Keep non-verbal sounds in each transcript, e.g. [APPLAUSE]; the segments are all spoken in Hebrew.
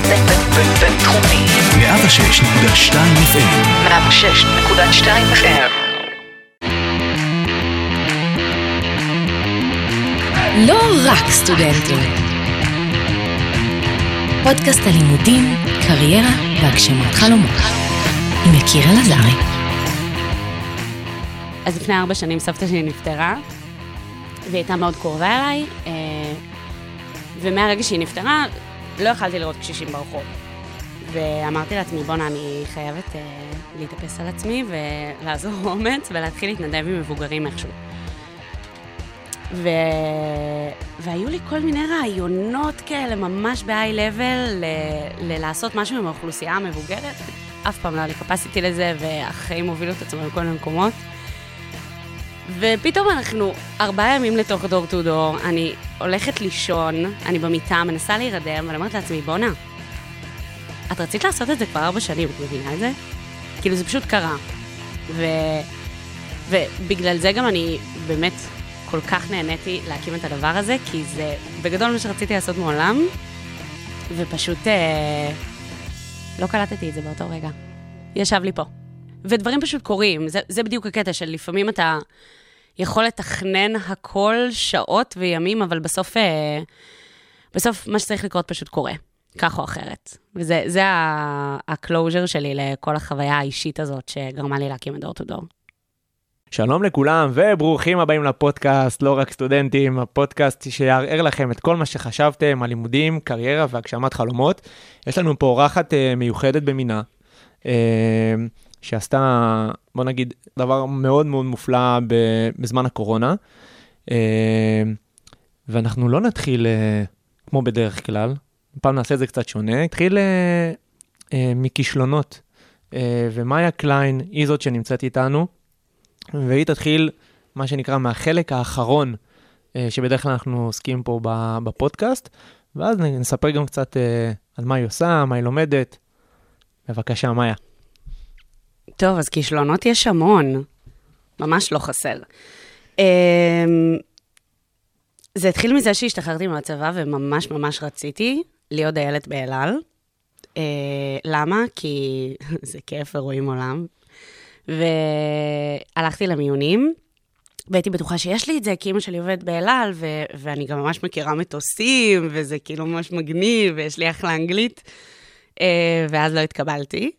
בינתחומי. 106.2 FM 106.2 FM. לא רק סטודנטים. פודקאסט הלימודים, קריירה והגשמת חלומות. עם יקיר אלעזרי. אז לפני ארבע שנים סבתא שלי נפטרה, והיא הייתה מאוד קרובה אליי, אה, ומהרגע שהיא נפטרה, לא יכלתי לראות קשישים ברחוב. ואמרתי לעצמי, בואנה, אני חייבת אה, להתאפס על עצמי ולעזור [LAUGHS] אומץ ולהתחיל להתנדב עם מבוגרים איכשהו. ו... והיו לי כל מיני רעיונות כאלה, ממש ב-high-level, ל... ללעשות משהו עם האוכלוסייה המבוגרת. אף פעם לא היה לי capacity לזה, והחיים הובילו את עצמם לכל מיני מקומות. ופתאום אנחנו ארבעה ימים לתוך דור טו דור, אני הולכת לישון, אני במיטה, מנסה להירדם, ואני אומרת לעצמי, בואנה, את רצית לעשות את זה כבר ארבע שנים, את מבינה את זה? כאילו, זה פשוט קרה. ו... ובגלל זה גם אני באמת כל כך נהניתי להקים את הדבר הזה, כי זה בגדול מה שרציתי לעשות מעולם, ופשוט אה, לא קלטתי את זה באותו רגע. ישב לי פה. ודברים פשוט קורים, זה, זה בדיוק הקטע של לפעמים אתה יכול לתכנן הכל שעות וימים, אבל בסוף, אה, בסוף מה שצריך לקרות פשוט קורה, כך או אחרת. וזה ה closure שלי לכל החוויה האישית הזאת שגרמה לי להקים את Door2Door. שלום לכולם וברוכים הבאים לפודקאסט, לא רק סטודנטים, הפודקאסט שיערער לכם את כל מה שחשבתם על לימודים, קריירה והגשמת חלומות. יש לנו פה אורחת uh, מיוחדת במינה, uh, שעשתה, בוא נגיד, דבר מאוד מאוד מופלא בזמן הקורונה. Uh, ואנחנו לא נתחיל uh, כמו בדרך כלל, הפעם נעשה את זה קצת שונה, נתחיל uh, מכישלונות. ומאיה קליין היא זאת שנמצאת איתנו. והיא תתחיל, מה שנקרא, מהחלק האחרון אה, שבדרך כלל אנחנו עוסקים פה בפודקאסט, ואז נספר גם קצת אה, על מה היא עושה, מה היא לומדת. בבקשה, מאיה. טוב, אז כישלונות יש המון, ממש לא חסר. אמ, זה התחיל מזה שהשתחררתי מהצבא וממש ממש רציתי להיות דיילת באל על. אה, למה? כי [LAUGHS] זה כיף ורואים עולם, והלכתי למיונים, והייתי בטוחה שיש לי את זה, כי אמא שלי עובדת באל על, ו- ואני גם ממש מכירה מטוסים, וזה כאילו ממש מגניב, ויש לי אחלה אנגלית, uh, ואז לא התקבלתי.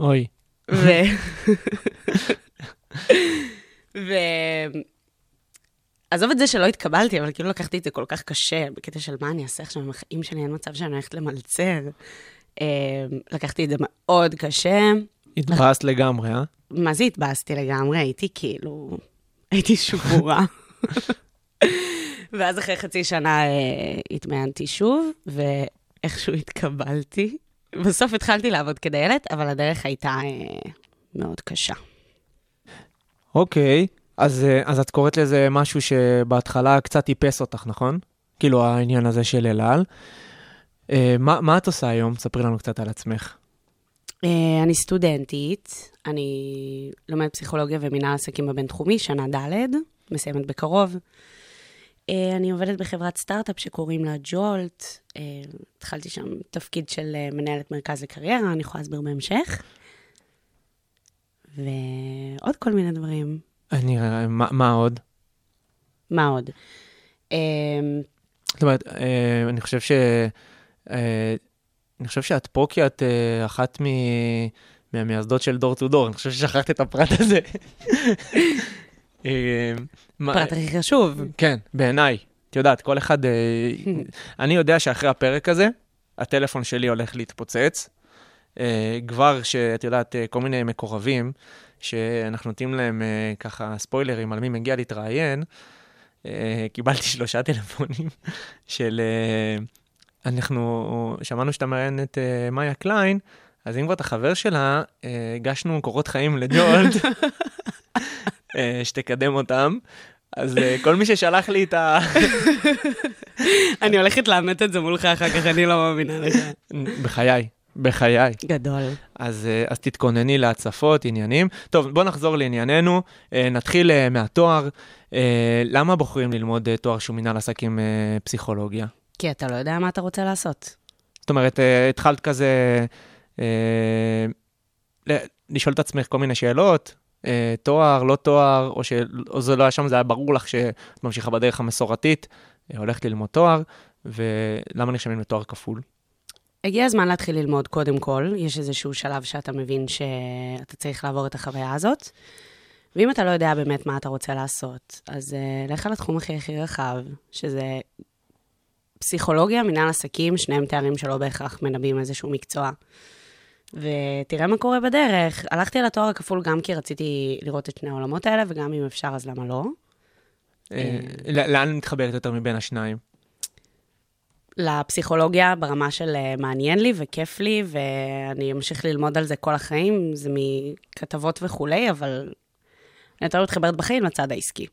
אוי. ו... ו... עזוב את זה שלא התקבלתי, אבל כאילו לקחתי את זה כל כך קשה, בקטע של מה אני אעשה עכשיו עם החיים שלי, אין מצב שאני הולכת למלצר. Uh, לקחתי את זה מאוד קשה. התבאסת לגמרי, אה? מה זה התבאסתי לגמרי? הייתי כאילו... הייתי שבורה. ואז אחרי חצי שנה אה, התמיינתי שוב, ואיכשהו התקבלתי. בסוף התחלתי לעבוד כדיילת, אבל הדרך הייתה אה, מאוד קשה. אוקיי, אז, אה, אז את קוראת לזה משהו שבהתחלה קצת טיפס אותך, נכון? כאילו העניין הזה של אל על. אה, מה, מה את עושה היום? ספרי לנו קצת על עצמך. אני סטודנטית, אני לומדת פסיכולוגיה ומנהל עסקים בבינתחומי, שנה ד', מסיימת בקרוב. Uh, אני עובדת בחברת סטארט-אפ שקוראים לה ג'ולט. Uh, התחלתי שם תפקיד של uh, מנהלת מרכז לקריירה, אני יכולה להסביר בהמשך. ועוד כל מיני דברים. אני, מה, מה עוד? מה עוד? זאת אומרת, אני חושב ש... אני חושב שאת פה כי את אחת מ... מהמייסדות של דור טו דור, אני חושב ששכחת את הפרט הזה. [LAUGHS] הפרט הכי חשוב. כן, בעיניי. את יודעת, כל אחד... uh, [LAUGHS] אני יודע שאחרי הפרק הזה, הטלפון שלי הולך להתפוצץ. Uh, כבר שאת יודעת, uh, כל מיני מקורבים, שאנחנו נותנים להם ככה ספוילרים על מי מגיע להתראיין, קיבלתי [LAUGHS] שלושה טלפונים [LAUGHS] של... אנחנו שמענו שאתה מראיין את מאיה קליין, אז אם כבר אתה חבר שלה, הגשנו קורות חיים לג'ולט, uh, שתקדם אותם. אז uh, כל מי ששלח לי את ה... אני הולכת לאמת את זה מולך אחר כך, אני לא מאמינה לך. בחיי, בחיי. גדול. אז, uh, אז תתכונני להצפות, עניינים. טוב, בוא נחזור לענייננו. נתחיל מהתואר. למה בוחרים ללמוד תואר שהוא מנהל עסקים פסיכולוגיה? כי אתה לא יודע מה אתה רוצה לעשות. זאת אומרת, אה, התחלת כזה אה, לשאול את עצמך כל מיני שאלות, אה, תואר, לא תואר, או, ש... או זה לא היה שם, זה היה ברור לך שאת ממשיכה בדרך המסורתית, אה, הולכת ללמוד תואר, ולמה נרשמים לתואר כפול? הגיע הזמן להתחיל ללמוד קודם כל, יש איזשהו שלב שאתה מבין שאתה צריך לעבור את החוויה הזאת. ואם אתה לא יודע באמת מה אתה רוצה לעשות, אז uh, לך על התחום הכי הכי רחב, שזה פסיכולוגיה, מנהל עסקים, שניהם תארים שלא בהכרח מנבאים איזשהו מקצוע. ותראה מה קורה בדרך. הלכתי על התואר הכפול גם כי רציתי לראות את שני העולמות האלה, וגם אם אפשר, אז למה לא? אה, ל- לאן מתחברת יותר מבין השניים? לפסיכולוגיה ברמה של אה, מעניין לי וכיף לי, ואני אמשיך ללמוד על זה כל החיים, זה מכתבות וכולי, אבל אני יותר מתחברת בחיים לצד העסקי.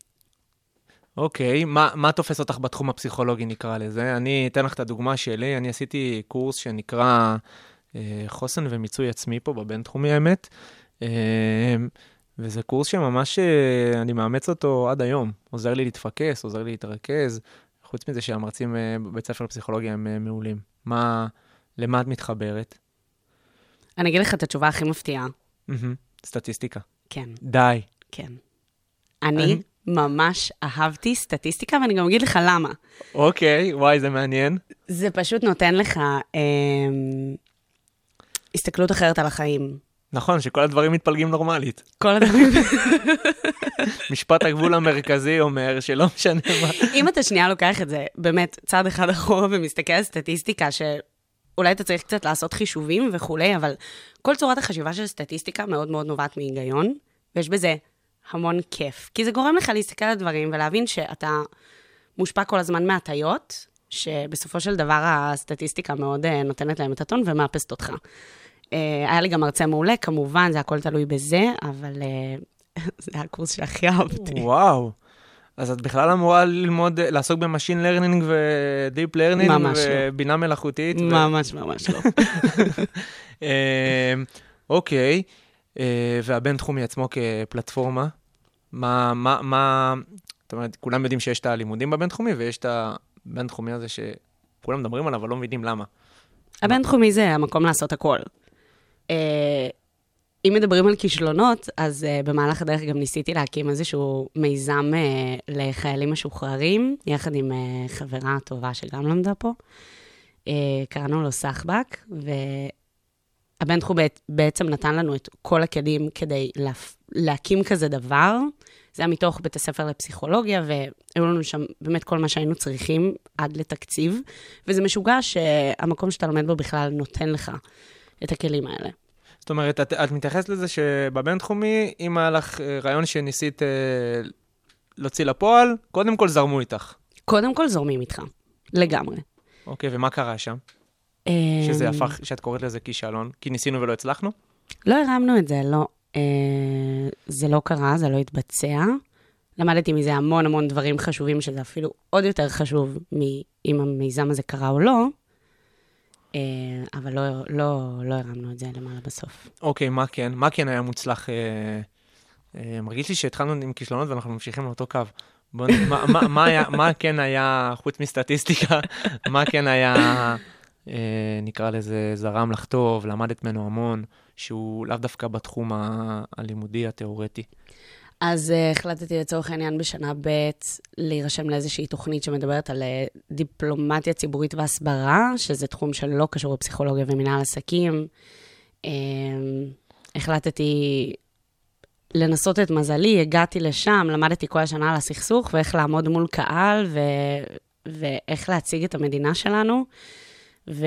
אוקיי, מה, מה תופס אותך בתחום הפסיכולוגי נקרא לזה? אני אתן לך את הדוגמה שלי, אני עשיתי קורס שנקרא אה, חוסן ומיצוי עצמי פה בבינתחומי האמת, אה, וזה קורס שממש אה, אני מאמץ אותו עד היום, עוזר לי להתפקס, עוזר לי להתרכז, חוץ מזה שהמרצים אה, בבית ספר לפסיכולוגיה הם אה, מעולים. מה, למה את מתחברת? אני אגיד לך את התשובה הכי מפתיעה. סטטיסטיקה. כן, די. כן. אני אני- ממש אהבתי סטטיסטיקה, ואני גם אגיד לך למה. אוקיי, וואי, זה מעניין. זה פשוט נותן לך אה, הסתכלות אחרת על החיים. נכון, שכל הדברים מתפלגים נורמלית. כל הדברים... [LAUGHS] משפט הגבול המרכזי אומר שלא משנה מה. אם אתה שנייה לוקח את זה באמת צעד אחד אחורה ומסתכל על סטטיסטיקה, שאולי אתה צריך קצת לעשות חישובים וכולי, אבל כל צורת החשיבה של סטטיסטיקה מאוד מאוד נובעת מהיגיון, ויש בזה המון כיף. כי זה גורם לך להסתכל על דברים ולהבין שאתה מושפע כל הזמן מהטיות, שבסופו של דבר הסטטיסטיקה מאוד אה, נותנת להם את הטון ומאפסת אותך. אה, היה לי גם מרצה מעולה, כמובן, זה הכל תלוי בזה, אבל אה, [LAUGHS] זה היה הקורס שהכי אהבתי. וואו. אז את בכלל אמורה ללמוד, לעסוק ב machine learning ו deep learning ממש לא. ובינה מלאכותית. ו- ממש ממש לא. [LAUGHS] אוקיי, אה, והבינתחומי עצמו כפלטפורמה, מה, מה, מה, זאת אומרת, כולם יודעים שיש את הלימודים בבינתחומי ויש את הבינתחומי הזה שכולם מדברים עליו, אבל לא מבינים למה. הבינתחומי זה המקום לעשות הכל. אה, אם מדברים על כישלונות, אז uh, במהלך הדרך גם ניסיתי להקים איזשהו מיזם uh, לחיילים משוחררים, יחד עם uh, חברה טובה שגם למדה פה. Uh, קראנו לו סחבק, והבינתחום בעת- בעצם נתן לנו את כל הכלים כדי להפ... להקים כזה דבר. זה היה מתוך בית הספר לפסיכולוגיה, והיו לנו שם באמת כל מה שהיינו צריכים עד לתקציב, וזה משוגע שהמקום שאתה לומד בו בכלל נותן לך את הכלים האלה. זאת אומרת, את, את מתייחסת לזה שבבינתחומי, אם היה לך אה, רעיון שניסית אה, להוציא לפועל, קודם כל זרמו איתך. קודם כל זורמים איתך, לגמרי. אוקיי, ומה קרה שם? אמ, שזה הפך, שאת קוראת לזה כישלון? כי ניסינו ולא הצלחנו? לא הרמנו את זה, לא. אה, זה לא קרה, זה לא התבצע. למדתי מזה המון המון דברים חשובים, שזה אפילו עוד יותר חשוב מאם המיזם הזה קרה או לא, אה, אבל לא, לא, לא הרמנו את זה למעלה בסוף. אוקיי, מה כן? מה כן היה מוצלח? אה, אה, מרגיש לי שהתחלנו עם כישלונות ואנחנו ממשיכים לאותו קו. בוא, מה, מה, מה, היה, מה כן היה, חוץ מסטטיסטיקה, מה כן היה, נקרא לזה, זרם לך טוב, למדת ממנו המון, שהוא לאו דווקא בתחום ה- הלימודי, התיאורטי. אז uh, החלטתי לצורך העניין בשנה ב' להירשם לאיזושהי תוכנית שמדברת על uh, דיפלומטיה ציבורית והסברה, שזה תחום שלא קשור לפסיכולוגיה ומנהל עסקים. Um, החלטתי לנסות את מזלי, הגעתי לשם, למדתי כל השנה על הסכסוך ואיך לעמוד מול קהל ו... ואיך להציג את המדינה שלנו. ו...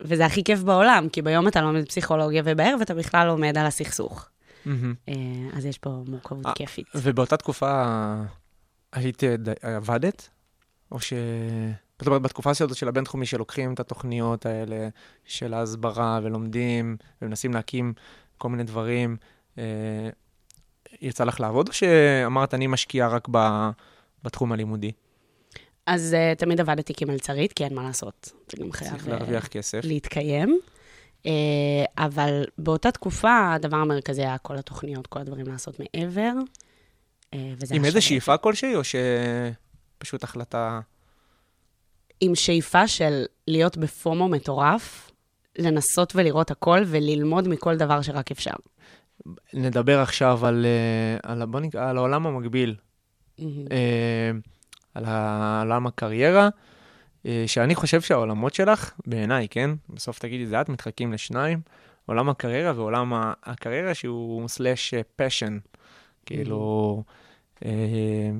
וזה הכי כיף בעולם, כי ביום אתה לומד פסיכולוגיה ובערב אתה בכלל לומד על הסכסוך. אה, אז יש פה מורכבות אה, כיפית. ובאותה תקופה היית, אה, עבדת? או ש... זאת אומרת, בתקופה הזאת של הבינתחומי, שלוקחים את התוכניות האלה של ההסברה ולומדים ומנסים להקים כל מיני דברים, אה, יצא לך לעבוד, או שאמרת, אני משקיעה רק ב, בתחום הלימודי? אז uh, תמיד עבדתי כמלצרית, כי אין מה לעשות. זה גם חייב צריך אה, להרוויח כסף. להתקיים. Uh, אבל באותה תקופה, הדבר המרכזי היה כל התוכניות, כל הדברים לעשות מעבר. Uh, וזה עם איזה. שאיפה כלשהי, או שפשוט החלטה... עם שאיפה של להיות בפומו מטורף, לנסות ולראות הכל וללמוד מכל דבר שרק אפשר. נדבר עכשיו על, על, בוא נקרא, על העולם המקביל, אה, על העולם הקריירה, אה, שאני חושב שהעולמות שלך, בעיניי, כן? בסוף תגידי, זה את מתחלקים לשניים, עולם הקריירה ועולם הקריירה שהוא סלאש פשן. כאילו, אה,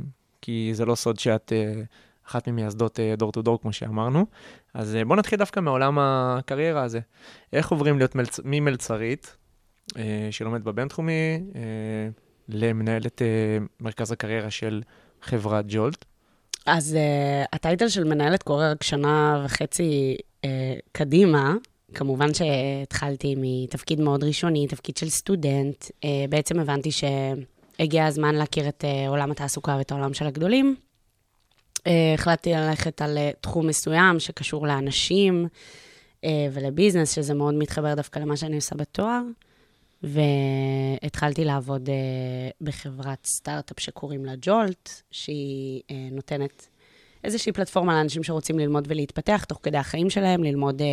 כי זה לא סוד שאת אה, אחת ממייסדות דור טו דור, כמו שאמרנו. אז בואו נתחיל דווקא מעולם הקריירה הזה. איך עוברים להיות מלצ... ממלצרית, שלומד בבינתחומי, למנהלת מרכז הקריירה של חברת ג'ולט? אז uh, הטייטל של מנהלת קורה רק שנה וחצי uh, קדימה. כמובן שהתחלתי מתפקיד מאוד ראשוני, תפקיד של סטודנט. Uh, בעצם הבנתי שהגיע הזמן להכיר את uh, עולם התעסוקה ואת העולם של הגדולים. Uh, החלטתי ללכת על uh, תחום מסוים שקשור לאנשים uh, ולביזנס, שזה מאוד מתחבר דווקא למה שאני עושה בתואר. והתחלתי לעבוד uh, בחברת סטארט-אפ שקוראים לה ג'ולט, שהיא uh, נותנת איזושהי פלטפורמה לאנשים שרוצים ללמוד ולהתפתח תוך כדי החיים שלהם, ללמוד uh,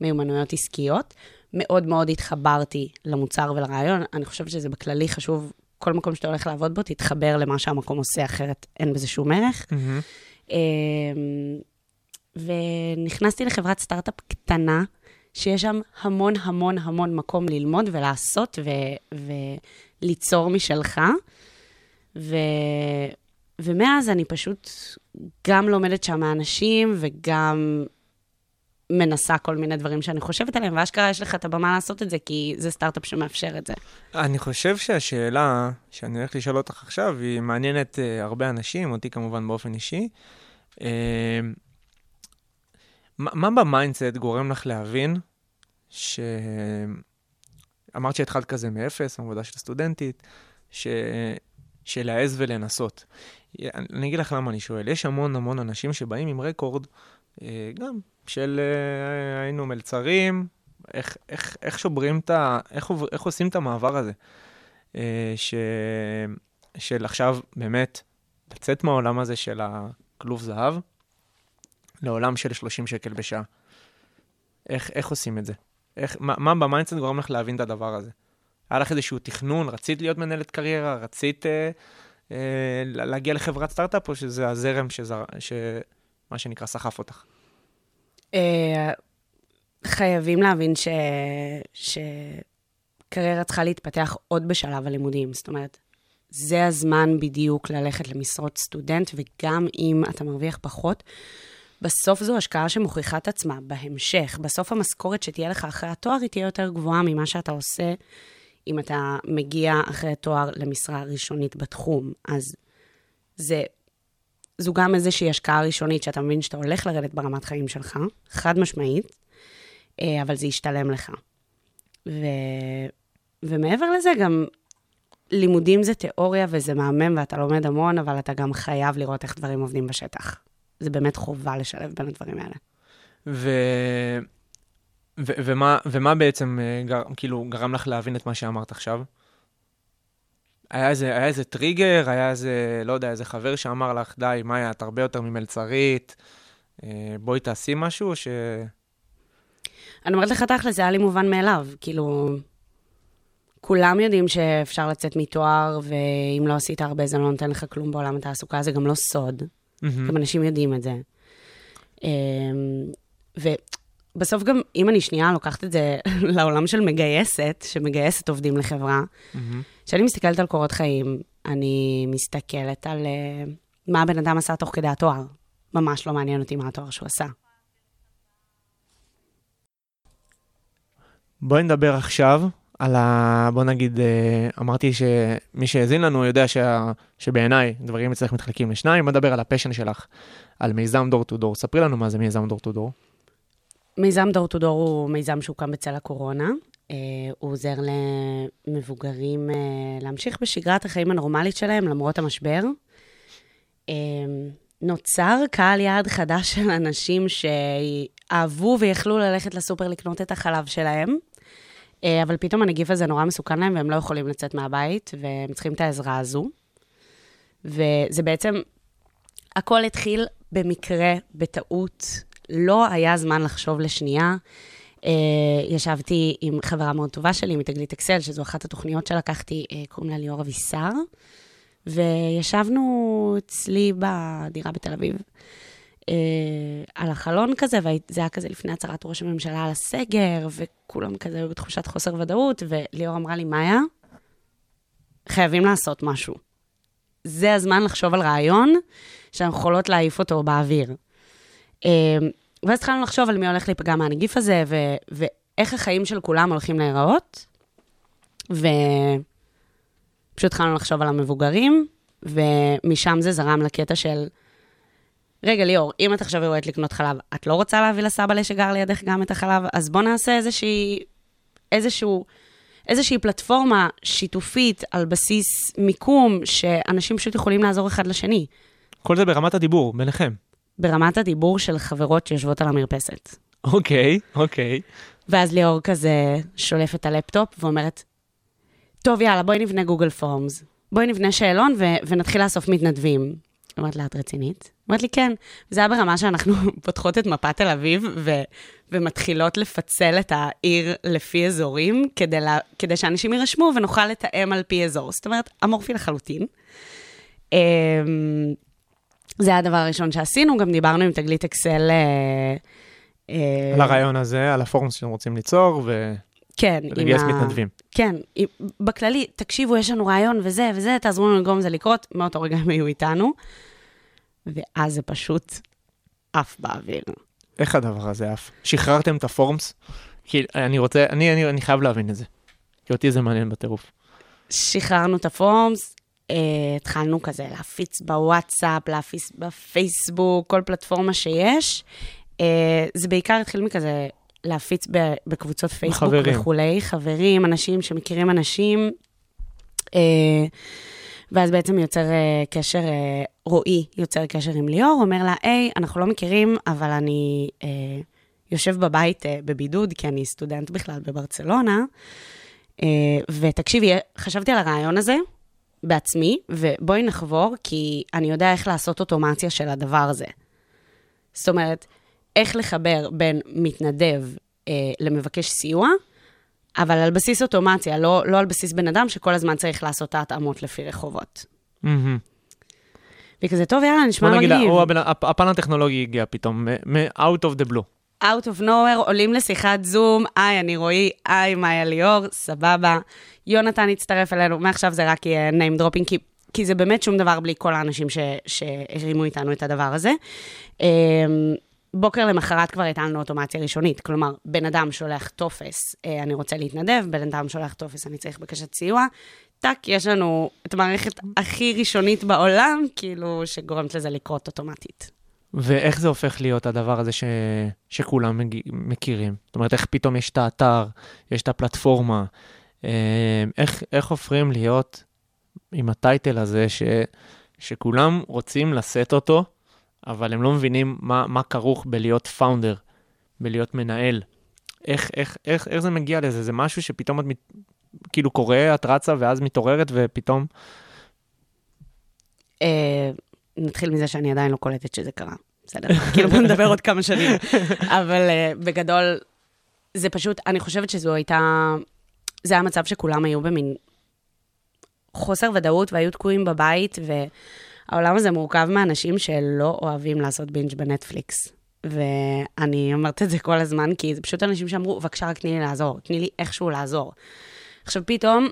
מיומנויות עסקיות. מאוד מאוד התחברתי למוצר ולרעיון. אני חושבת שזה בכללי חשוב, כל מקום שאתה הולך לעבוד בו, תתחבר למה שהמקום עושה, אחרת אין בזה שום ערך. Mm-hmm. ונכנסתי לחברת סטארט-אפ קטנה, שיש שם המון המון המון מקום ללמוד ולעשות ו- וליצור משלך. ו- ומאז אני פשוט גם לומדת שם מאנשים וגם מנסה כל מיני דברים שאני חושבת עליהם, ואשכרה יש לך את הבמה לעשות את זה, כי זה סטארט-אפ שמאפשר את זה. אני חושב שהשאלה שאני הולך לשאול אותך עכשיו, היא מעניינת uh, הרבה אנשים, אותי כמובן באופן אישי. אה, מה, ב mindset גורם לך להבין ש... אמרת שהתחלת כזה מאפס, עבודה של סטודנטית, ש... שלהעז ולנסות. אני אגיד לך למה אני שואל. יש המון המון אנשים שבאים עם רקורד, אה, גם של אה, היינו מלצרים, איך, איך, איך שוברים את ה... איך, איך עושים את המעבר הזה? אה, ש... של עכשיו באמת לצאת מהעולם הזה של הכלוב זהב לעולם של 30 שקל בשעה. איך, איך עושים את זה? איך, מה, מה ב mindset גורם לך להבין את הדבר הזה? היה לך איזשהו תכנון? רצית להיות מנהלת קריירה? רצית אה, אה, להגיע לחברת סטארט-אפ, או שזה הזרם שזר, ש... מה שנקרא סחף אותך? אה, חייבים להבין ש... שקריירה צריכה להתפתח עוד בשלב הלימודים. זאת אומרת, זה הזמן בדיוק ללכת למשרות סטודנט, וגם אם אתה מרוויח פחות, בסוף זו השקעה שמוכיחה את עצמה בהמשך. בסוף המשכורת שתהיה לך אחרי התואר היא תהיה יותר גבוהה ממה שאתה עושה אם אתה מגיע אחרי התואר למשרה ראשונית בתחום. אז זה, זו גם איזושהי השקעה ראשונית שאתה מבין שאתה הולך לרדת ברמת חיים שלך, חד משמעית, אה, אבל זה ישתלם לך. ו... ומעבר לזה, גם לימודים זה תיאוריה וזה מהמם ואתה לומד המון, אבל אתה גם חייב לראות איך דברים עובדים בשטח. זה באמת חובה לשלב בין הדברים האלה. ו... ו- ומה, ומה בעצם אה, גר, כאילו גרם לך להבין את מה שאמרת עכשיו? היה איזה, היה איזה טריגר, היה איזה, לא יודע, איזה חבר שאמר לך, די, מאיה, את הרבה יותר ממלצרית, אה, בואי תעשי משהו, ש... אני אומרת לך תכל'ס, זה היה לי מובן מאליו. כאילו, כולם יודעים שאפשר לצאת מתואר, ואם לא עשית הרבה זה לא נותן לך כלום בעולם התעסוקה, זה גם לא סוד. Mm-hmm. גם אנשים יודעים את זה. ובסוף גם, אם אני שנייה לוקחת את זה [LAUGHS] לעולם של מגייסת, שמגייסת עובדים לחברה, כשאני mm-hmm. מסתכלת על קורות חיים, אני מסתכלת על uh, מה הבן אדם עשה תוך כדי התואר. ממש לא מעניין אותי מה התואר שהוא עשה. בואי נדבר עכשיו על ה... בוא נגיד, אה, אמרתי שמי שהאזין לנו יודע שה... שבעיניי דברים אצלך מתחלקים לשניים, בוא נדבר על ה passion שלך, על מיזם Door2Door. ספרי לנו מה זה מיזם דור טו דור. מיזם Door2Door הוא מיזם שהוקם בצל הקורונה. אה, הוא עוזר למבוגרים אה, להמשיך בשגרת החיים הנורמלית שלהם למרות המשבר. נוצר קהל יעד חדש של אנשים שאהבו ויכלו ללכת לסופר לקנות את החלב שלהם. אה, אבל פתאום הנגיף הזה נורא מסוכן להם, והם לא יכולים לצאת מהבית, והם צריכים את העזרה הזו. וזה בעצם, הכל התחיל במקרה, בטעות, לא היה זמן לחשוב לשנייה. אה, ישבתי עם חברה מאוד טובה שלי, מתגלית אקסל, שזו אחת התוכניות שלקחתי, אה, קוראים לה ליאור אבישר, וישבנו אצלי בדירה בתל אביב. אה, על החלון כזה, וזה היה כזה לפני הצהרת ראש הממשלה על הסגר, וכולם כזה היו בתחושת חוסר ודאות, וליאור אמרה לי, מאיה, חייבים לעשות משהו. זה הזמן לחשוב על רעיון שאנחנו יכולות להעיף אותו באוויר. אה, ואז התחלנו לחשוב על מי הולך להיפגע מהנגיף הזה, ו- ואיך החיים של כולם הולכים להיראות. ופשוט התחלנו לחשוב על המבוגרים, ומשם זה זרם לקטע של, רגע, ליאור, אם את עכשיו יורדת לקנות חלב, את לא רוצה להביא לסבא שגר לידך גם את החלב? אז בוא נעשה איזושהי, איזשהו, איזושהי פלטפורמה שיתופית על בסיס מיקום, שאנשים פשוט יכולים לעזור אחד לשני. כל זה ברמת הדיבור, ביניכם. ברמת הדיבור של חברות שיושבות על המרפסת. אוקיי, אוקיי. ואז ליאור כזה שולף את הלפטופ ואומרת, טוב, יאללה, בואי נבנה גוגל פורמס. בואי נבנה שאלון ו- ונתחיל לאסוף מתנדבים. אמרת לה, את רצינית? אמרת לי, כן. זה היה ברמה שאנחנו [LAUGHS] פותחות את מפת תל אביב ו- ומתחילות לפצל את העיר לפי אזורים, כדי, לה- כדי שאנשים יירשמו ונוכל לתאם על פי אזור. זאת אומרת, אמורפי לחלוטין. אמ, זה היה הדבר הראשון שעשינו, גם דיברנו עם תגלית אקסל. אה, על הרעיון הזה, על הפורום שאתם רוצים ליצור, ו- כן. ולגייס עם ה- מתנדבים. כן, בכללי, תקשיבו, יש לנו רעיון וזה וזה, תעזרו לנו לגרום לזה לקרות, מאותו רגע הם היו איתנו. ואז זה פשוט עף באוויר. איך הדבר הזה עף? שחררתם את הפורמס? כי אני רוצה, אני, אני, אני חייב להבין את זה. כי אותי זה מעניין בטירוף. שחררנו את הפורמס, אה, התחלנו כזה להפיץ בוואטסאפ, להפיץ בפייסבוק, כל פלטפורמה שיש. אה, זה בעיקר התחיל מכזה להפיץ בקבוצות פייסבוק חברים. וכולי, חברים, אנשים שמכירים אנשים. אה, ואז בעצם יוצר אה, קשר, אה, רועי יוצר קשר עם ליאור, אומר לה, היי, אנחנו לא מכירים, אבל אני אה, יושב בבית אה, בבידוד, כי אני סטודנט בכלל בברצלונה. אה, ותקשיבי, חשבתי על הרעיון הזה בעצמי, ובואי נחבור, כי אני יודע איך לעשות אוטומציה של הדבר הזה. זאת אומרת, איך לחבר בין מתנדב אה, למבקש סיוע, אבל על בסיס אוטומציה, לא, לא על בסיס בן אדם שכל הזמן צריך לעשות את ההתאמות לפי רחובות. מהמם. והיא כזה, טוב, יאללה, נשמע בוא נגיד, מגניב. הוא הפן הטכנולוגי הגיע פתאום, out of the blue. out of nowhere, עולים לשיחת זום, היי, אני רועי, היי, מאיה ליאור, סבבה. יונתן הצטרף אלינו, מעכשיו זה רק יהיה name dropping, כי, כי זה באמת שום דבר בלי כל האנשים שהרימו איתנו את הדבר הזה. בוקר למחרת כבר הייתה לנו אוטומציה ראשונית, כלומר, בן אדם שולח טופס, אה, אני רוצה להתנדב, בן אדם שולח טופס, אני צריך בקשת סיוע. טאק, יש לנו את המערכת הכי ראשונית בעולם, כאילו, שגורמת לזה לקרות אוטומטית. ואיך זה הופך להיות הדבר הזה ש... שכולם מג... מכירים? זאת אומרת, איך פתאום יש את האתר, יש את הפלטפורמה, אה, איך, איך הופכים להיות עם הטייטל הזה ש... שכולם רוצים לשאת אותו, אבל הם לא מבינים מה, מה כרוך בלהיות פאונדר, בלהיות מנהל. איך, איך, איך, איך זה מגיע לזה? זה משהו שפתאום את מת... כאילו קורה, את רצה ואז מתעוררת ופתאום... אה, נתחיל מזה שאני עדיין לא קולטת שזה קרה. בסדר? כאילו, בוא נדבר עוד כמה שנים. [LAUGHS] אבל אה, בגדול, זה פשוט, אני חושבת שזו הייתה, זה היה מצב שכולם היו במין חוסר ודאות והיו תקועים בבית, והעולם הזה מורכב מאנשים שלא אוהבים לעשות בינג' בנטפליקס. ואני אומרת את זה כל הזמן, כי זה פשוט אנשים שאמרו, בבקשה, רק תני לי לעזור, תני לי איכשהו לעזור. עכשיו, פתאום,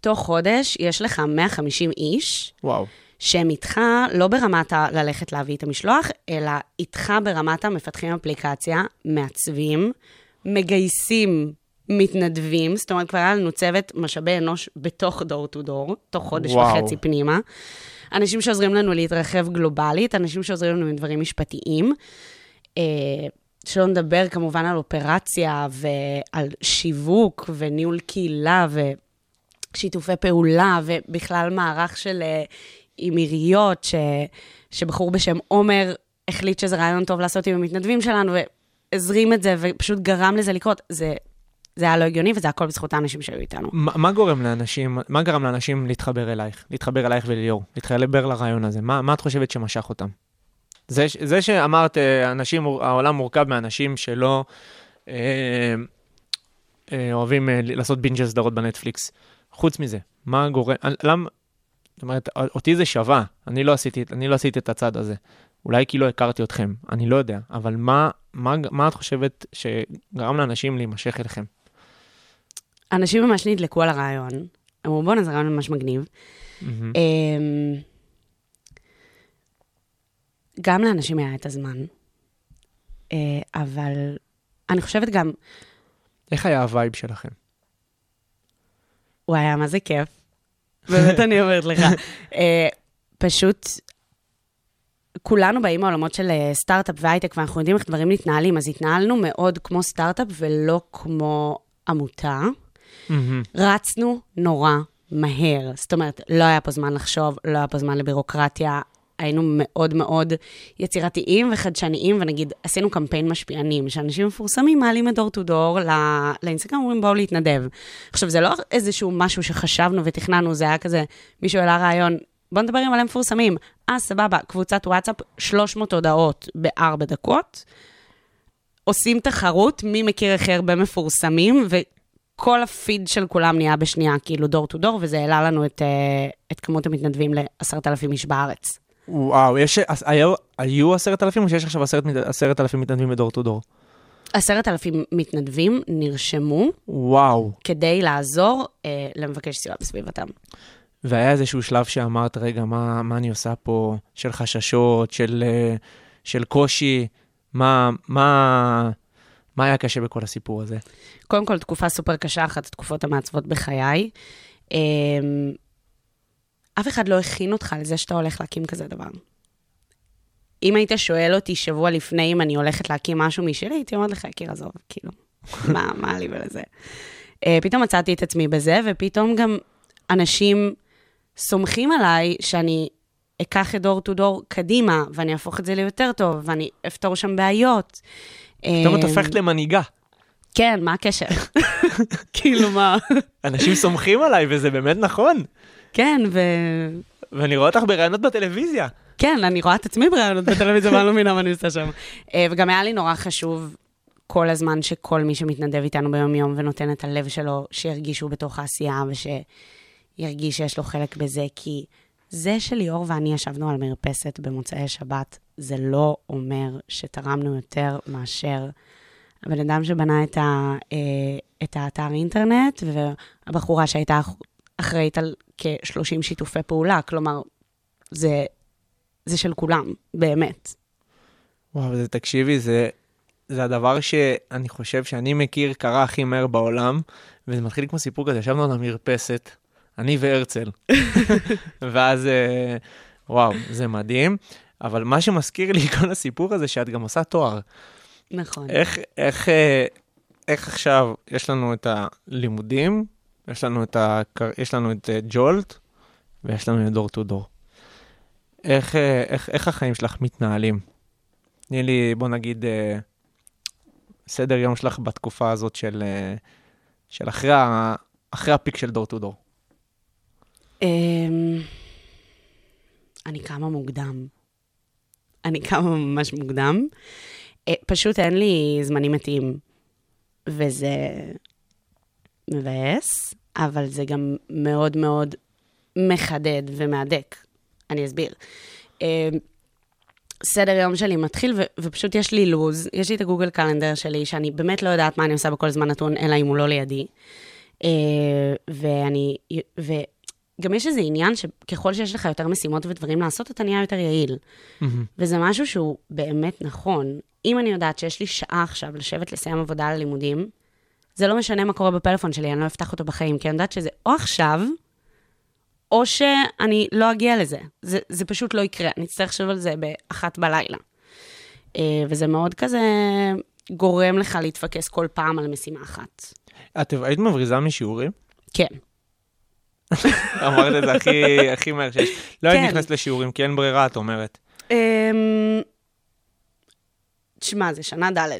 תוך חודש, יש לך 150 איש, וואו. שהם איתך לא ברמת ה- ללכת להביא את המשלוח, אלא איתך ברמת המפתחים אפליקציה, מעצבים, מגייסים מתנדבים, זאת אומרת, כבר היה לנו צוות משאבי אנוש בתוך דור טו דור, תוך חודש וואו. וחצי פנימה. אנשים שעוזרים לנו להתרחב גלובלית, אנשים שעוזרים לנו עם דברים משפטיים. אה, שלא נדבר כמובן על אופרציה ועל שיווק וניהול קהילה ושיתופי פעולה ובכלל מערך של אה, עם עיריות, ש, שבחור בשם עומר החליט שזה רעיון טוב לעשות עם המתנדבים שלנו והזרים את זה ופשוט גרם לזה לקרות. זה, זה היה לא הגיוני וזה הכל בזכות האנשים שהיו איתנו. מה, מה גורם לאנשים, מה גרם לאנשים להתחבר אלייך? להתחבר אלייך ולליאור? להתחבר לרעיון הזה? מה, מה את חושבת שמשך אותם? זה, זה שאמרת, אה, אנשים, העולם מורכב מאנשים שלא אה, אה, אוהבים אה, לעשות בינג'ל סדרות בנטפליקס. חוץ מזה, מה גורם, למה, זאת אומרת, אותי זה שווה, אני לא עשיתי, אני לא עשיתי את הצד הזה. אולי כי לא הכרתי אתכם, אני לא יודע, אבל מה, מה, מה את חושבת שגרם לאנשים להימשך אליכם? אנשים ממש נדלקו על הרעיון. אמרו, בואנה, זה רעיון ממש מגניב. אמ, גם לאנשים היה את הזמן, אה, אבל אני חושבת גם, איך היה ה vibe שלכם? הוא היה מה זה כיף. באמת אני אומרת לך. [LAUGHS] אה, פשוט, כולנו באים מעולמות של אה, סטארט-אפ והייטק, ואנחנו יודעים איך דברים מתנהלים, אז התנהלנו מאוד כמו סטארט-אפ ולא כמו עמותה. מהמם. רצנו נורא מהר. זאת אומרת, לא היה פה זמן לחשוב, לא היה פה זמן לבירוקרטיה. היינו מאוד מאוד יצירתיים וחדשניים, ונגיד, עשינו קמפיין משפיענים, שאנשים מפורסמים מעלים את Door2Door לא- לאינסטגרם, אומרים בואו להתנדב. עכשיו, זה לא איזשהו משהו שחשבנו ותכננו, זה היה כזה, מישהו העלה רעיון, בואו נדבר עם מלא מפורסמים. אה, סבבה, קבוצת וואטסאפ, 300 הודעות בארבע דקות. עושים תחרות, מי מכיר הכי הרבה מפורסמים, וכל הפיד של כולם נהיה בשנייה, כאילו Door2Door, וזה העלה לנו את, אה, את כמות המתנדבים לעשרת אלפים איש בארץ. וואו, יש, אז היו, היו עשרת אלפים או שיש עכשיו עשרת, מת- עשרת אלפים מתנדבים בדור טו דור? עשרת אלפים מתנדבים נרשמו וואו. כדי לעזור אה, למבקש סיוע בסביבתם. והיה איזשהו שלב שאמרת, רגע, מה, מה אני עושה פה? של חששות, של, אה, של קושי, מה, מה, מה היה קשה בכל הסיפור הזה? קודם כל, תקופה סופר קשה, אחת התקופות המעצבות בחיי. אה, אף אחד לא הכין אותך לזה שאתה הולך להקים כזה דבר. אם היית שואל אותי שבוע לפני אם אני הולכת להקים משהו משלי, הייתי אומרת לך, יקיר, עזוב, כאילו, [LAUGHS] מה, מה לי ולזה? אה, פתאום מצאתי את עצמי בזה, ופתאום גם אנשים סומכים עליי שאני אקח את דור טו דור קדימה, ואני אהפוך את זה ליותר טוב, ואני אפתור שם בעיות. פתאום את אה, הופכת למנהיגה. כן, מה הקשר? [LAUGHS] כאילו, מה? אנשים סומכים עליי, וזה באמת נכון. כן, ו... ואני רואה אותך בראיונות בטלוויזיה. כן, אני רואה את עצמי בראיונות בטלוויזיה, ואני לא מבינה מה אני עושה שם. אה, וגם היה לי נורא חשוב כל הזמן שכל מי שמתנדב איתנו ביום-יום ונותן את הלב שלו, שירגיש שהוא בתוך העשייה ושירגיש שיש לו חלק בזה, כי זה שליאור ואני ישבנו על מרפסת במוצאי שבת, זה לא אומר שתרמנו יותר מאשר הבן אדם שבנה את, ה, אה, את האתר אינטרנט, והבחורה שהייתה אח- אחראית על כ-30 שיתופי פעולה. כלומר, זה, זה של כולם, באמת. וואו, זה, תקשיבי, זה, זה הדבר שאני חושב שאני מכיר קרה הכי מהר בעולם, וזה מתחיל כמו סיפור כזה, ישבנו על המרפסת, אני והרצל. [LAUGHS] ואז, אה, וואו, זה מדהים. אבל מה שמזכיר לי כל הסיפור הזה, שאת גם עושה תואר. נכון. איך, איך, אה, איך עכשיו יש לנו את הלימודים, יש לנו את, ה, יש לנו את אה, ג'ולט, ויש לנו את דור טו דור. איך, אה, איך, איך החיים שלך מתנהלים? תני לי, בוא נגיד, סדר יום שלך בתקופה הזאת של, של אחרי, ה, אחרי הפיק של דור טו דור. אמ, אני קמה מוקדם. אני קמה ממש מוקדם. אה, פשוט אין לי זמנים מתאים, וזה מבאס, אבל זה גם מאוד מאוד מחדד ומהדק. אני אסביר. אה, סדר יום שלי מתחיל, ו- ופשוט יש לי לוז, יש לי את הגוגל קלנדר שלי, שאני באמת לא יודעת מה אני עושה בכל זמן נתון, אלא אם הוא לא לידי. אה, ואני, וגם יש איזה עניין שככל שיש לך יותר משימות ודברים לעשות, אתה נהיה יותר יעיל. וזה משהו שהוא באמת נכון. אם אני יודעת שיש לי שעה עכשיו לשבת לסיים עבודה על הלימודים, זה לא משנה מה קורה בפלאפון שלי, אני לא אפתח אותו בחיים, כי אני יודעת שזה או עכשיו, או שאני לא אגיע לזה. זה, זה פשוט לא יקרה, אני אצטרך לחשוב על זה באחת בלילה. אה, וזה מאוד כזה גורם לך להתפקס כל פעם על משימה אחת. את היית מבריזה משיעורים? כן. [LAUGHS] אמרת את זה הכי, הכי מהר שיש. לא היית כן. נכנסת לשיעורים, כי אין ברירה, את אומרת. אמ, תשמע, זה שנה ד'.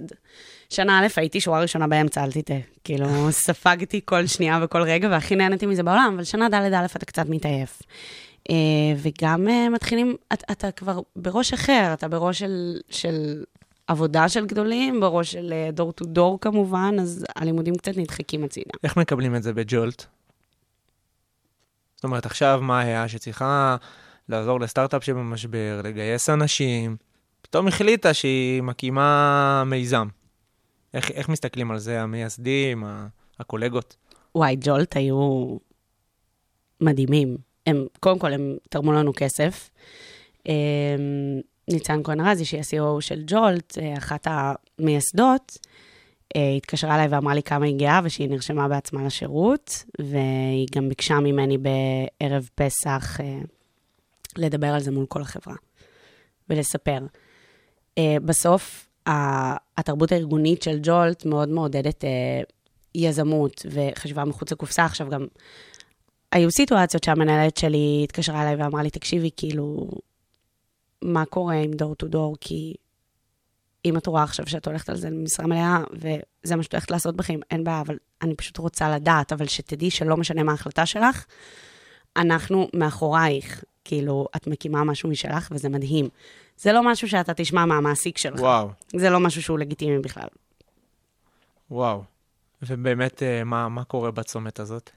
שנה א', הייתי שורה ראשונה באמצע, אל תטעה. כאילו, [LAUGHS] ספגתי כל שנייה וכל רגע, והכי נהניתי מזה בעולם, אבל שנה ד' א', אתה קצת מתעייף. אה, וגם אה, מתחילים, אתה, אתה כבר בראש אחר, אתה בראש של, של עבודה של גדולים, בראש של דור טו דור כמובן, אז הלימודים קצת נדחקים הצידה. איך מקבלים את זה בג'ולט? זאת אומרת, עכשיו מה היה שצריכה לעזור לסטארט-אפ שבמשבר, לגייס אנשים, פתאום החליטה שהיא מקימה מיזם. איך, איך מסתכלים על זה המייסדים, הקולגות? וואי, ג'ולט היו מדהימים. הם, קודם כל, הם תרמו לנו כסף. אמ, ניצן כהן רזי, שהיא ה-CEO של ג'ולט, אה, אחת המייסדות, אה, התקשרה אליי ואמרה לי כמה היא גאה ושהיא נרשמה בעצמה לשירות, והיא גם ביקשה ממני בערב פסח אה, לדבר על זה מול כל החברה ולספר. אה, בסוף, התרבות הארגונית של ג'ולט מאוד מעודדת אה, יזמות וחשיבה מחוץ לקופסה. עכשיו גם היו סיטואציות שהמנהלת שלי התקשרה אליי ואמרה לי, תקשיבי, כאילו, מה קורה עם דור טו דור? כי אם את רואה עכשיו שאת הולכת על זה למשרה מלאה, וזה מה שאת הולכת לעשות בחיים, אין בעיה, אבל אני פשוט רוצה לדעת, אבל שתדעי שלא משנה מה ההחלטה שלך, אנחנו מאחורייך. כאילו, את מקימה משהו משלך, וזה מדהים. זה לא משהו שאתה תשמע מהמעסיק שלך. וואו, זה לא משהו שהוא לגיטימי בכלל. וואו. ובאמת, אה, מה, מה קורה בצומת הזאת?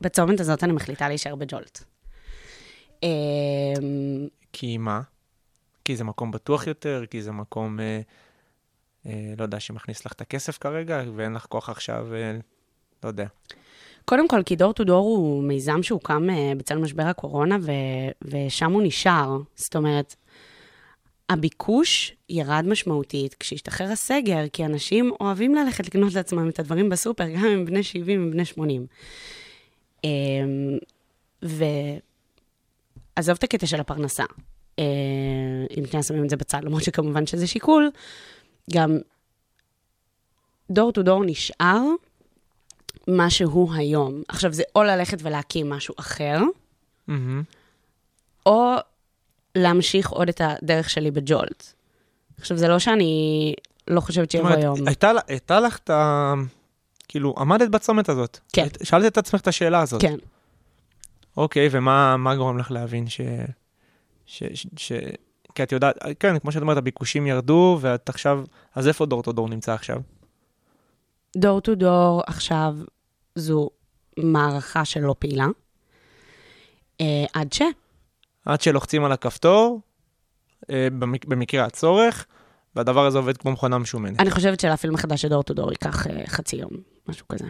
בצומת הזאת אני מחליטה להישאר בג'ולט. אמ, כי מה? כי זה מקום בטוח יותר? כי זה מקום, אה, אה, לא יודע, שמכניס לך את הכסף כרגע, ואין לך כוח עכשיו, אה, לא יודע. קודם כל, כי דור טו דור הוא מיזם שהוקם אה, בצל משבר הקורונה, ו- ושם הוא נשאר. זאת אומרת, הביקוש ירד משמעותית כשהשתחרר הסגר, כי אנשים אוהבים ללכת לקנות לעצמם את הדברים בסופר, גם אם בני 70 ובני 80. אמ, ועזוב את הקטע של הפרנסה. אה, אם שנייה שמים את זה בצד, למרות שכמובן שזה שיקול, גם דור טו דור נשאר מה שהוא היום. עכשיו, זה או ללכת ולהקים משהו אחר. או להמשיך עוד את הדרך שלי בג'ולט. עכשיו, זה לא שאני לא חושבת שיבוא יום. הייתה, הייתה לך את ה... כאילו, עמדת בצומת הזאת. כן. שאלת את עצמך את השאלה הזאת. כן. אוקיי, ומה מה גורם לך להבין ש... ש... ש... ש... כי את יודעת, כן, כמו שאת אומרת, הביקושים ירדו, ואת עכשיו... אז איפה דור טו דור נמצא עכשיו? דור טו דור עכשיו זו מערכה שלא פעילה. אה, עד ש... עד שלוחצים על הכפתור, אה, במק... במקרה הצורך, והדבר הזה עובד כמו מכונה משומנת. אני חושבת שלהפעיל מחדש את דור טו דור ייקח אה, חצי יום, משהו כזה,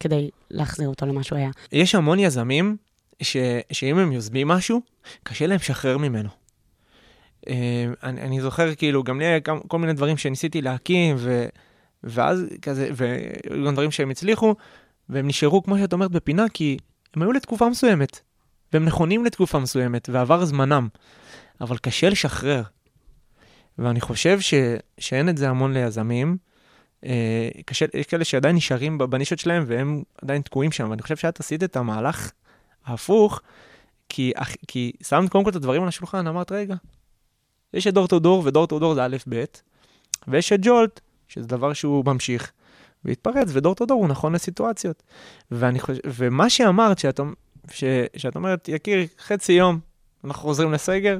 כדי להחזיר אותו למה שהוא היה. יש המון יזמים ש... שאם הם יוזמים משהו, קשה להם לשחרר ממנו. אה, אני, אני זוכר כאילו, גם לי היה כל מיני דברים שניסיתי להקים, ו... ואז כזה, והיו גם דברים שהם הצליחו, והם נשארו, כמו שאת אומרת, בפינה, כי הם היו לתקופה מסוימת, והם נכונים לתקופה מסוימת, ועבר זמנם, אבל קשה לשחרר. ואני חושב ש... שאין את זה המון ליזמים. אה, קשה, יש כאלה שעדיין נשארים בנישות שלהם והם עדיין תקועים שם, ואני חושב שאת עשית את המהלך ההפוך, כי, כי שמת קודם כל את הדברים על השולחן, אמרת, רגע, יש את Door2Door, ו Door2Door זה א' ב', ויש את Jolt, שזה דבר שהוא ממשיך, והתפרץ, ו Door2Door הוא נכון לסיטואציות. ואני חושב, ומה שאמרת, שאת, ש, שאת אומרת, יקיר, חצי יום, אנחנו חוזרים לסגר,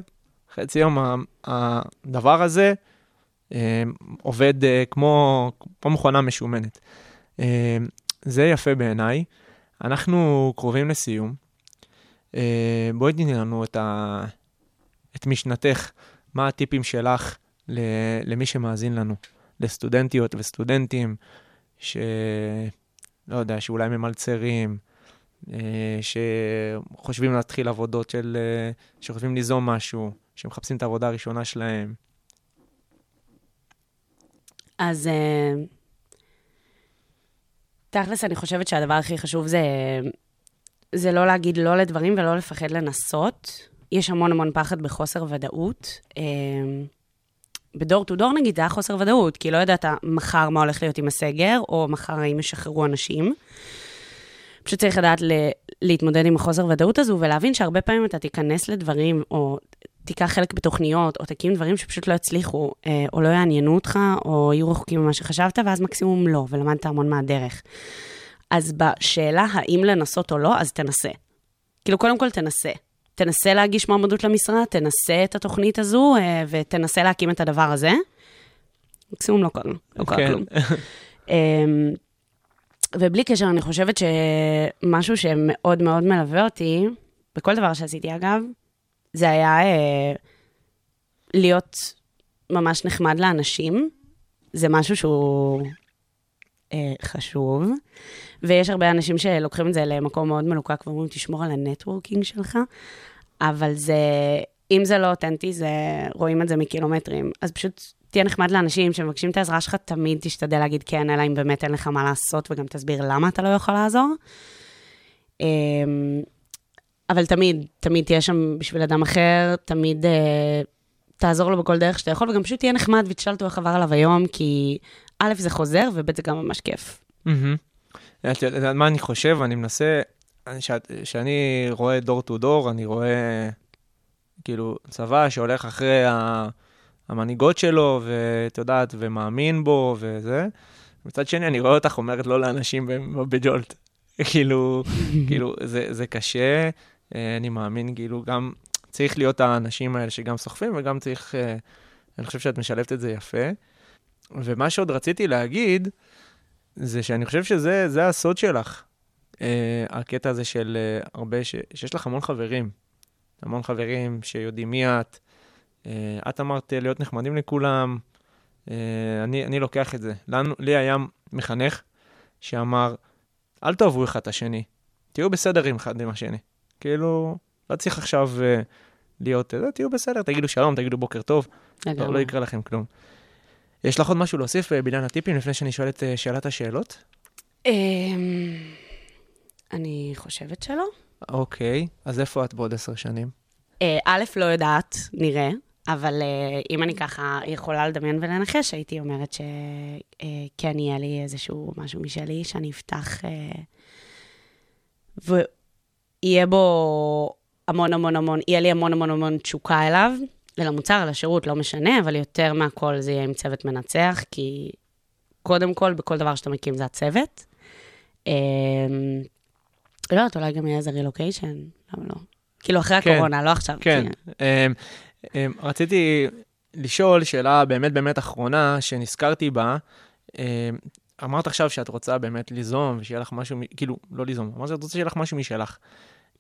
חצי יום הדבר הזה אה, עובד אה, כמו, כמו מכונה משומנת. אה, זה יפה בעיניי. אנחנו קרובים לסיום. אה, בואי תני לנו את, ה... את משנתך, מה הטיפים שלך. למי שמאזין לנו, לסטודנטיות וסטודנטים, ש... לא יודע, שאולי ממלצרים, אה, שחושבים להתחיל עבודות של... אה, שחושבים ליזום משהו, שמחפשים את העבודה הראשונה שלהם. אז תכלס, אני חושבת שהדבר הכי חשוב זה, זה לא להגיד לא לדברים ולא לפחד לנסות. יש המון המון פחד בחוסר ודאות. אה, בדור טו דור נגיד, זה היה חוסר ודאות, כי לא ידעת מחר מה הולך להיות עם הסגר, או מחר האם ישחררו אנשים. פשוט צריך לדעת ל- להתמודד עם החוסר ודאות הזו, ולהבין שהרבה פעמים אתה תיכנס לדברים, או תיקח חלק בתוכניות, או תקים דברים שפשוט לא יצליחו, אה, או לא יעניינו אותך, או יהיו רחוקים ממה שחשבת, ואז מקסימום לא, ולמדת המון מהדרך. אז בשאלה האם לנסות או לא, אז תנסה. כאילו, קודם כל תנסה. תנסה להגיש מועמדות למשרה, תנסה את התוכנית הזו, אה, ותנסה להקים את הדבר הזה. מקסימום לא קורה, לא קורה כן. כלום. אמ, ובלי קשר, אני חושבת שמשהו שמאוד מאוד מלווה אותי, בכל דבר שעשיתי אגב, זה היה אה, להיות ממש נחמד לאנשים. זה משהו שהוא אה, חשוב, ויש הרבה אנשים שלוקחים את זה למקום מאוד מלוקק ואומרים, תשמור על הנטוורקינג שלך, אבל זה, אם זה לא אותנטי, זה, רואים את זה מקילומטרים. אז פשוט תהיה נחמד לאנשים שמבקשים את העזרה שלך, תמיד תשתדל להגיד כן, אלא אם באמת אין לך מה לעשות, וגם תסביר למה אתה לא יכול לעזור. אמ, אבל תמיד, תמיד תהיה שם בשביל אדם אחר, תמיד אה, תעזור לו בכל דרך שאתה יכול, וגם פשוט תהיה נחמד ותשאל אותו איך עבר עליו היום, כי א', זה חוזר, וב', זה גם ממש כיף. את יודעת מה אני חושב? אני מנסה, כשאני רואה דור טו דור, אני רואה כאילו צבא שהולך אחרי המנהיגות שלו, ואת יודעת, ומאמין בו וזה. מצד שני, אני רואה אותך אומרת לא לאנשים בג'ולט. [LAUGHS] כאילו, כאילו, זה, זה קשה, אה, אני מאמין, כאילו, גם צריך להיות האנשים האלה שגם סוחפים, וגם צריך, אה, אני חושב שאת משלבת את זה יפה. ומה שעוד רציתי להגיד, זה שאני חושב שזה זה הסוד שלך. Uh, הקטע הזה של uh, הרבה, ש, שיש לך המון חברים. המון חברים שיודעים מי את. Uh, את אמרת להיות נחמדים לכולם. Uh, אני, אני לוקח את זה. לנו, לי היה מחנך שאמר, אל תאהבו אחד את השני. תהיו בסדר עם אחד עם השני. כאילו, לא צריך עכשיו uh, להיות, uh, תהיו בסדר, תגידו שלום, תגידו בוקר טוב. לא, לא. יקרה לכם כלום. יש לך עוד משהו להוסיף אה, בעניין הטיפים לפני שאני שואל את אה, שאלת השאלות? אמ, אני חושבת שלא. אוקיי, אז איפה את בעוד עשר שנים? אה, א', לא יודעת, נראה, אבל אם אני ככה יכולה לדמיין ולנחש, הייתי אומרת שכן יהיה לי איזשהו משהו משלי, שאני אפתח, ויהיה בו המון המון המון, יהיה לי המון המון המון תשוקה אליו, ולמוצר, לשירות, לא משנה, אבל יותר מהכל זה יהיה עם צוות מנצח, כי קודם כל, בכל דבר שאתה מקים זה הצוות. אה, לא יודעת, אולי גם יהיה איזה רילוקיישן, למה לא? כאילו, אחרי כן. הקורונה, לא עכשיו. כן. אמ, אמ, רציתי לשאול שאלה באמת באמת אחרונה שנזכרתי בה. אמ, אמרת עכשיו שאת רוצה באמת ליזום ושיהיה לך משהו, כאילו, לא ליזום, אמרת שאת רוצה שיהיה לך משהו משלך.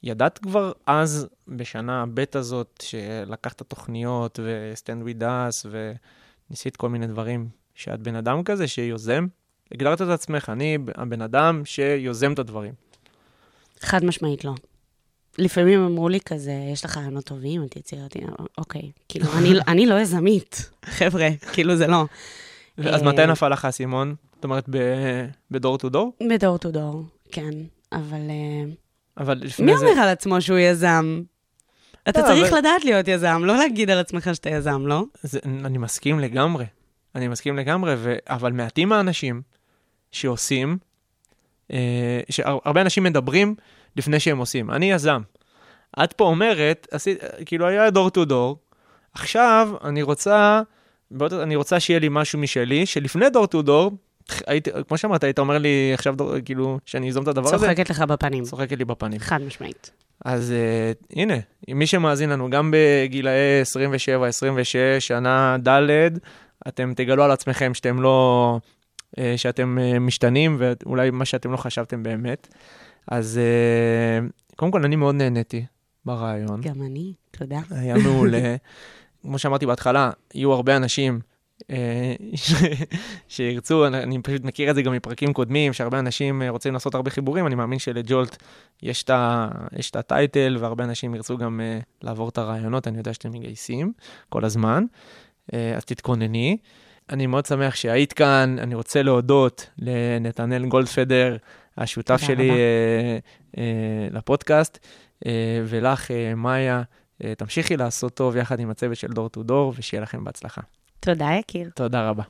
ידעת כבר אז, בשנה ב' הזאת, שלקחת תוכניות ו-stand with us וניסית כל מיני דברים, שאת בן אדם כזה שיוזם? הגדרת את עצמך, אני הבן אדם שיוזם את הדברים. חד משמעית לא. לפעמים אמרו לי כזה, יש לך רעיונות טובים, את יצירתי, אוקיי. כאילו, אני, אני לא יזמית, [LAUGHS] חבר'ה, כאילו זה לא. אז אה, מתי נפל לך האסימון? זאת אומרת, בדור טו דור? בדור טו דור, כן. אבל אה, אבל מי לפני זה... אומר על עצמו שהוא יזם? אתה לא, צריך אבל- לדעת להיות יזם, לא להגיד על עצמך שאתה יזם, לא? זה, אני מסכים לגמרי. אני מסכים לגמרי, ו... אבל מעטים האנשים שעושים, אה, שהרבה אנשים מדברים לפני שהם עושים. אני יזם. את פה אומרת, עשית, כאילו היה דור טו דור, עכשיו אני רוצה, אני רוצה שיהיה לי משהו משלי, שלפני דור טו דור, היית, כמו שאמרת, היית אומר לי עכשיו, דור, כאילו, שאני אזום את הדבר הזה, צוחקת לך בפנים. צוחקת לי בפנים. חד משמעית. אז uh, הנה, מי שמאזין לנו, גם בגילאי 27, 26, שנה ד', אתם תגלו על עצמכם שאתם לא, uh, שאתם uh, משתנים, ואולי מה שאתם לא חשבתם באמת. אז uh, קודם כל, אני מאוד נהניתי ברעיון. גם אני, תודה. היה מעולה. כמו שאמרתי בהתחלה, יהיו הרבה אנשים ש- [LAUGHS] שירצו, אני, פשוט מכיר את זה גם מפרקים קודמים, שהרבה אנשים אה, רוצים לעשות הרבה חיבורים, אני מאמין שלג'ולט יש את ה- יש את הטייטל, והרבה אנשים ירצו גם אה, לעבור את הרעיונות, אני יודע שאתם מגייסים כל הזמן, אה, אז תתכונני. אני מאוד שמח שהיית כאן, אני רוצה להודות לנתנאל גולדפדר, השותף שלי. אה, אה, לפודקאסט, אה, ולך, אה, מאיה. אה, תמשיכי לעשות טוב יחד עם הצוות של דור טו דור, ושיהיה לכם בהצלחה. תודה, יקיר. תודה רבה.